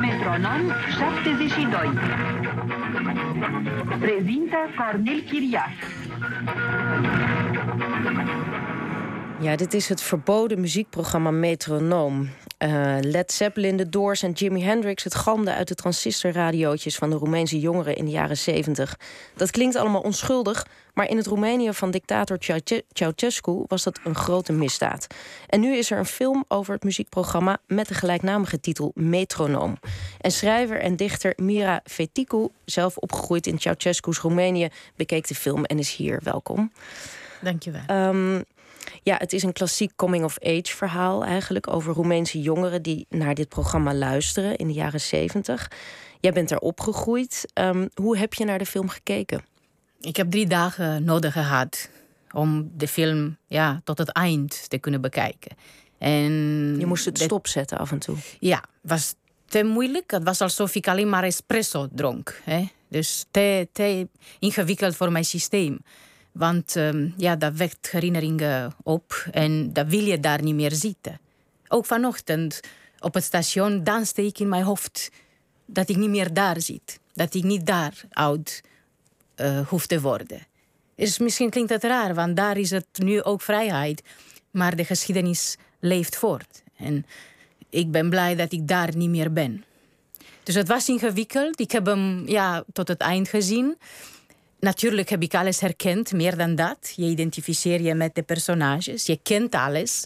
Metronom 72. Prezintă Cornel Chiriac. Ja, dit is het verboden muziekprogramma Metronoom. Uh, Led Zeppelin, The Doors en Jimi Hendrix... het galmde uit de transistorradiootjes van de Roemeense jongeren in de jaren 70. Dat klinkt allemaal onschuldig, maar in het Roemenië van dictator Ceausescu... was dat een grote misdaad. En nu is er een film over het muziekprogramma... met de gelijknamige titel Metronoom. En schrijver en dichter Mira Feticu, zelf opgegroeid in Ceausescu's Roemenië... bekeek de film en is hier. Welkom. Dankjewel. Um, ja, het is een klassiek coming-of-age verhaal eigenlijk over Roemeense jongeren die naar dit programma luisteren in de jaren zeventig. Jij bent er opgegroeid. Um, hoe heb je naar de film gekeken? Ik heb drie dagen nodig gehad om de film ja, tot het eind te kunnen bekijken. En je moest het stopzetten af en toe. Ja, was te moeilijk. Het was alsof ik alleen maar espresso dronk. Hè? Dus te, te ingewikkeld voor mijn systeem. Want um, ja, dat wekt herinneringen op en dat wil je daar niet meer zitten. Ook vanochtend op het station danste ik in mijn hoofd dat ik niet meer daar zit. Dat ik niet daar oud uh, hoef te worden. Dus misschien klinkt het raar, want daar is het nu ook vrijheid. Maar de geschiedenis leeft voort. En ik ben blij dat ik daar niet meer ben. Dus het was ingewikkeld. Ik heb hem ja, tot het eind gezien. Natuurlijk heb ik alles herkend, meer dan dat. Je identificeert je met de personages, je kent alles.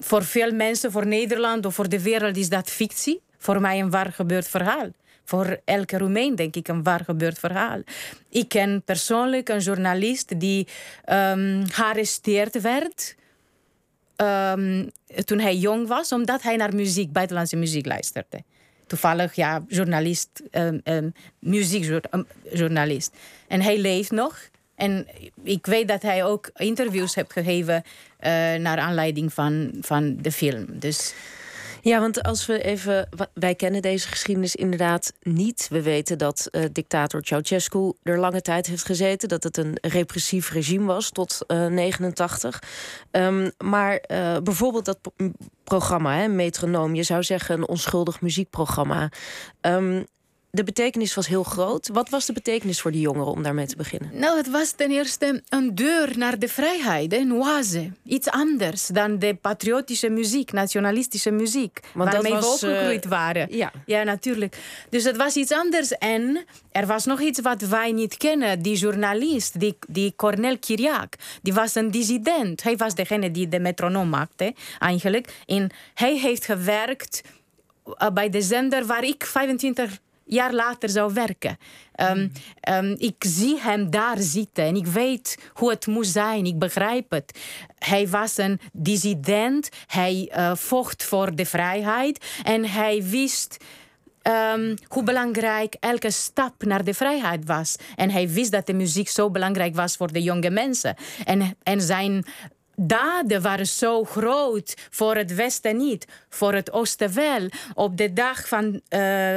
Voor veel mensen, voor Nederland of voor de wereld is dat fictie. Voor mij een waar gebeurd verhaal. Voor elke Roemeen denk ik een waar gebeurd verhaal. Ik ken persoonlijk een journalist die um, gearresteerd werd... Um, toen hij jong was, omdat hij naar muziek, buitenlandse muziek luisterde toevallig ja, journalist, um, um, muziekjournalist. En hij leeft nog. En ik weet dat hij ook interviews heeft gegeven uh, naar aanleiding van, van de film. Dus ja, want als we even. Wij kennen deze geschiedenis inderdaad niet. We weten dat uh, dictator Ceausescu er lange tijd heeft gezeten. Dat het een repressief regime was tot uh, 89. Um, maar uh, bijvoorbeeld dat programma, hè, Metronoom, je zou zeggen een onschuldig muziekprogramma. Um, de betekenis was heel groot. Wat was de betekenis voor die jongeren om daarmee te beginnen? Nou, het was ten eerste een deur naar de vrijheid, een oase. Iets anders dan de patriotische muziek, nationalistische muziek. Want waarmee was, we opgegroeid uh, waren. Ja. ja, natuurlijk. Dus het was iets anders. En er was nog iets wat wij niet kennen. Die journalist, die, die Cornel Kiriak, die was een dissident. Hij was degene die de metronoom maakte, eigenlijk. En hij heeft gewerkt uh, bij de zender waar ik 25 jaar later zou werken. Um, um, ik zie hem daar zitten en ik weet hoe het moest zijn. Ik begrijp het. Hij was een dissident. Hij uh, vocht voor de vrijheid. En hij wist. Um, hoe belangrijk elke stap naar de vrijheid was. En hij wist dat de muziek zo belangrijk was voor de jonge mensen. En, en zijn daden waren zo groot. Voor het Westen niet, voor het Oosten wel. Op de dag van uh,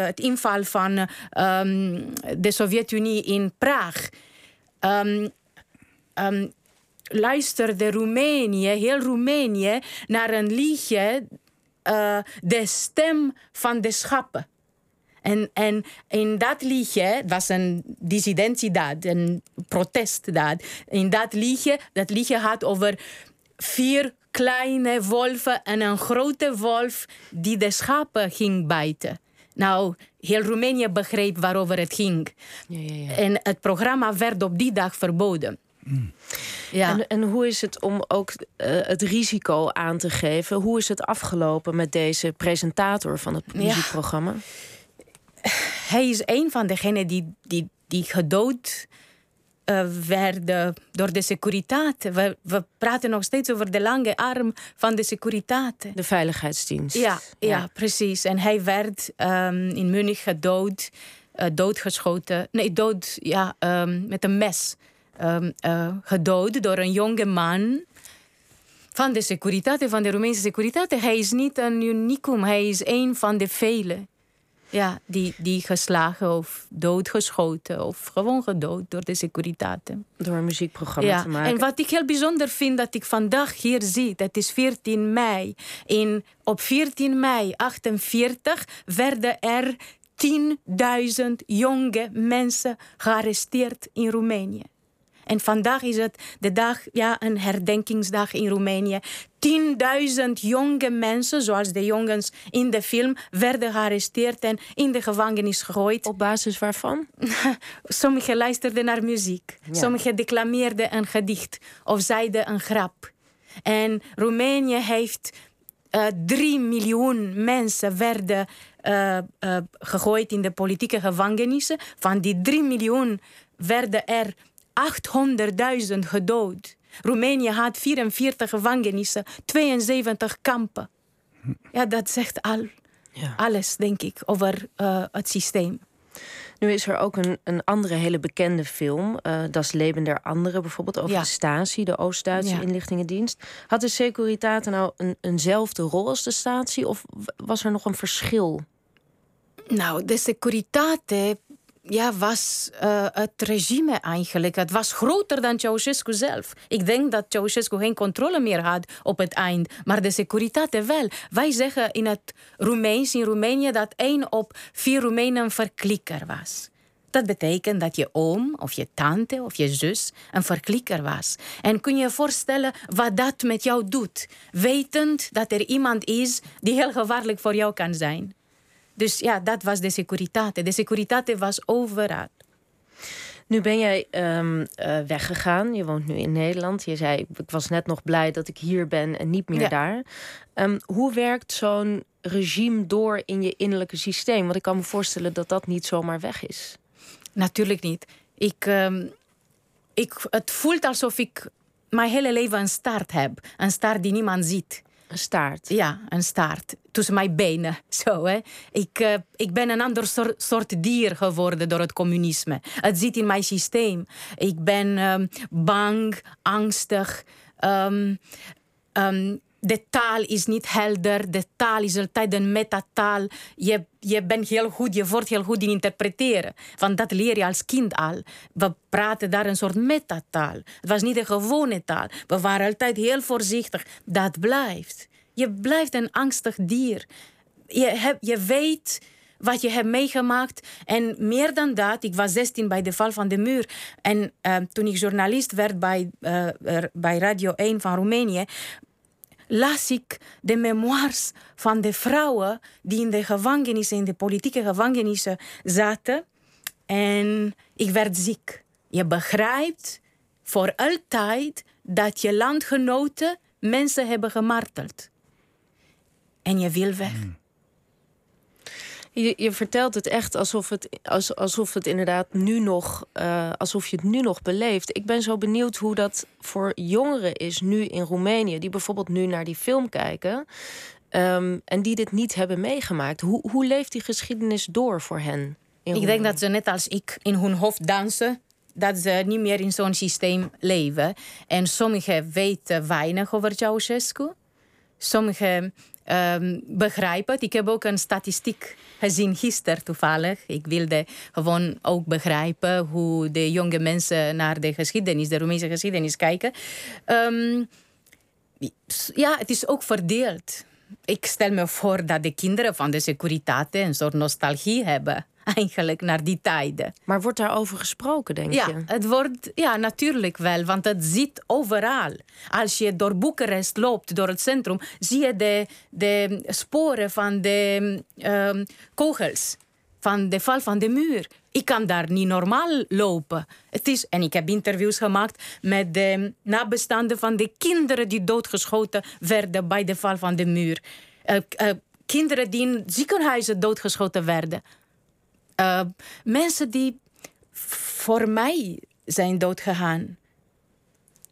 het inval van um, de Sovjet-Unie in Praag. Um, um, luisterde Roemenië, heel Roemenië, naar een liedje, uh, De Stem van de Schappen. En, en in dat liedje, het was een dissidentiedaad, een protestdaad. In dat liedje, dat liedje had over vier kleine wolven en een grote wolf die de schapen ging bijten. Nou, heel Roemenië begreep waarover het ging. Ja, ja, ja. En het programma werd op die dag verboden. Mm. Ja. En, en, hoe is het om ook uh, het risico aan te geven? Hoe is het afgelopen met deze presentator van het muziekprogramma? Hij is een van degenen die, die, die gedood uh, werden door de securiteit. We, we, praten nog steeds over de lange arm van de securiteit. De veiligheidsdienst. Ja, ja. precies. En hij werd um, in Munich gedood, uh, doodgeschoten. Nee, dood ja, um, met een mes. Um, uh, gedood door een jonge man van de securiteit, van de Roemeense securiteit. Hij is niet een unicum, hij is een van de vele. Ja, die, die geslagen of doodgeschoten of gewoon gedood door de securiteiten. Door een muziekprogramma ja. te maken. En wat ik heel bijzonder vind dat ik vandaag hier zie, dat is 14 mei. In, op 14 mei 48 werden er 10.000 jonge mensen gearresteerd in Roemenië. En vandaag is het de dag, ja, een herdenkingsdag in Roemenië. 10.000 jonge mensen, zoals de jongens in de film, werden gearresteerd en in de gevangenis gegooid. Op basis waarvan? Sommigen luisterden naar muziek. Sommigen declameerden een gedicht of zeiden een grap. En Roemenië heeft uh, drie miljoen mensen werden uh, uh, gegooid in de politieke gevangenissen. Van die drie miljoen werden er 800.000 gedood. Roemenië had 44 gevangenissen, 72 kampen. Ja, dat zegt al ja. alles, denk ik, over uh, het systeem. Nu is er ook een, een andere hele bekende film, uh, Das Leben der Anderen, bijvoorbeeld over de Stasi, de Oost-Duitse ja. inlichtingendienst. Had de Securitate nou een, eenzelfde rol als de Stasi of was er nog een verschil? Nou, de Securitate ja, was uh, het regime eigenlijk. Het was groter dan Ceausescu zelf. Ik denk dat Ceausescu geen controle meer had op het eind. Maar de securitate wel. Wij zeggen in het Roemeens in Roemenië dat één op vier Roemenen een verklikker was. Dat betekent dat je oom of je tante of je zus een verklikker was. En kun je je voorstellen wat dat met jou doet? Wetend dat er iemand is die heel gevaarlijk voor jou kan zijn. Dus ja, dat was de securitate. De securitate was overal. Nu ben jij um, uh, weggegaan. Je woont nu in Nederland. Je zei, ik was net nog blij dat ik hier ben en niet meer ja. daar. Um, hoe werkt zo'n regime door in je innerlijke systeem? Want ik kan me voorstellen dat dat niet zomaar weg is. Natuurlijk niet. Ik, um, ik, het voelt alsof ik mijn hele leven een staart heb. Een staart die niemand ziet. Een staart? Ja, een staart. Tussen mijn benen. Zo, hè. Ik, uh, ik ben een ander soort, dier geworden door het communisme. Het zit in mijn systeem. Ik ben um, bang, angstig. Um, um, de taal is niet helder. De taal is altijd een metataal. Je, je bent heel goed, je wordt heel goed in interpreteren. Want dat leer je als kind al. We praten daar een soort metataal. Het was niet een gewone taal. We waren altijd heel voorzichtig. Dat blijft. Je blijft een angstig dier. Je, heb, je weet wat je hebt meegemaakt. En meer dan dat, ik was 16 bij de val van de muur. En uh, toen ik journalist werd bij, uh, bij Radio 1 van Roemenië, las ik de memoires van de vrouwen die in de gevangenissen, in de politieke gevangenissen zaten. En ik werd ziek. Je begrijpt voor altijd dat je landgenoten mensen hebben gemarteld. En je wil weg. Mm. Je, je, vertelt het echt alsof het, alsof het inderdaad nu nog, uh, alsof je het nu nog beleeft. Ik ben zo benieuwd hoe dat voor jongeren is nu in Roemenië, die bijvoorbeeld nu naar die film kijken. Um, en die dit niet hebben meegemaakt. Hoe, hoe leeft die geschiedenis door voor hen? Ik denk dat ze net als ik in hun hoofd dansen dat ze niet meer in zo'n systeem leven. En sommigen weten weinig over Ceausescu. Sommigen um, begrijpen. Ik heb ook een statistiek gezien gisteren toevallig. Ik wilde gewoon ook begrijpen hoe de jonge mensen naar de geschiedenis, de Roemeense geschiedenis kijken. Um, ja, het is ook verdeeld. Ik stel me voor dat de kinderen van de securiteiten een soort nostalgie hebben eigenlijk naar die tijden. Maar wordt daarover gesproken, denk ja, je? Het wordt, ja, natuurlijk wel, want het zit overal. Als je door Boekarest loopt, door het centrum, zie je de, de sporen van de um, kogels, van de val van de muur. Ik kan daar niet normaal lopen. Het is, en ik heb interviews gemaakt met de nabestaanden van de kinderen die doodgeschoten werden bij de val van de muur. Uh, uh, kinderen die in ziekenhuizen doodgeschoten werden. Uh, mensen die voor mij zijn doodgegaan.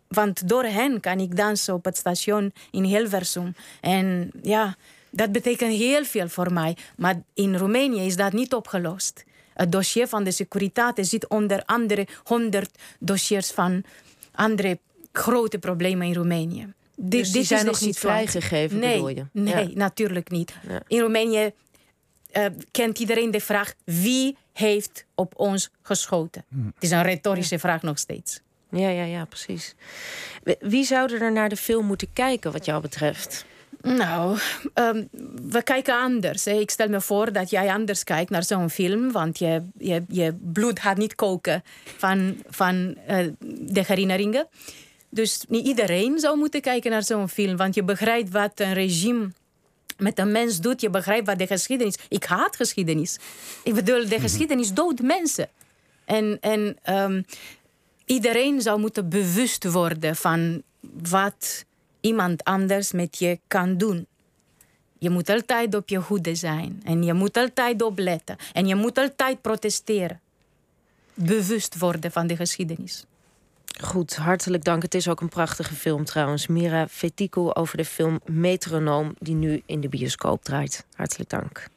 Want door hen kan ik dansen op het station in Hilversum. En ja, dat betekent heel veel voor mij. Maar in Roemenië is dat niet opgelost. Het dossier van de Securitate zit onder andere 100 dossiers van andere grote problemen in Roemenië. Dus die, zijn nog niet vrijgegeven, nee, bedoel je? Nee, ja. natuurlijk niet. Ja. In Roemenië kent iedereen de vraag: wie heeft op ons geschoten? Hmm. Het is een retorische vraag nog steeds. Ja, ja, ja, precies. Wie zouden er naar de film moeten kijken, wat jou betreft? Nou, ehm, we kijken anders. Ik stel me voor dat jij anders kijkt naar zo'n film, want je, je, je bloed gaat niet koken van, van uh, de herinneringen. Dus niet iedereen zou moeten kijken naar zo'n film, want je begrijpt wat een regime met een mens doet. Je begrijpt wat de geschiedenis. Ik haat geschiedenis. Ik bedoel, de mhm. geschiedenis doodt mensen. En, en um, iedereen zou moeten bewust worden van wat iemand anders met je kan doen. Je moet altijd op je hoede zijn. En je moet altijd opletten. En je moet altijd protesteren. Bewust worden van de geschiedenis. Goed, hartelijk dank. Het is ook een prachtige film trouwens. Mira Fetico over de film Metronoom... die nu in de bioscoop draait. Hartelijk dank.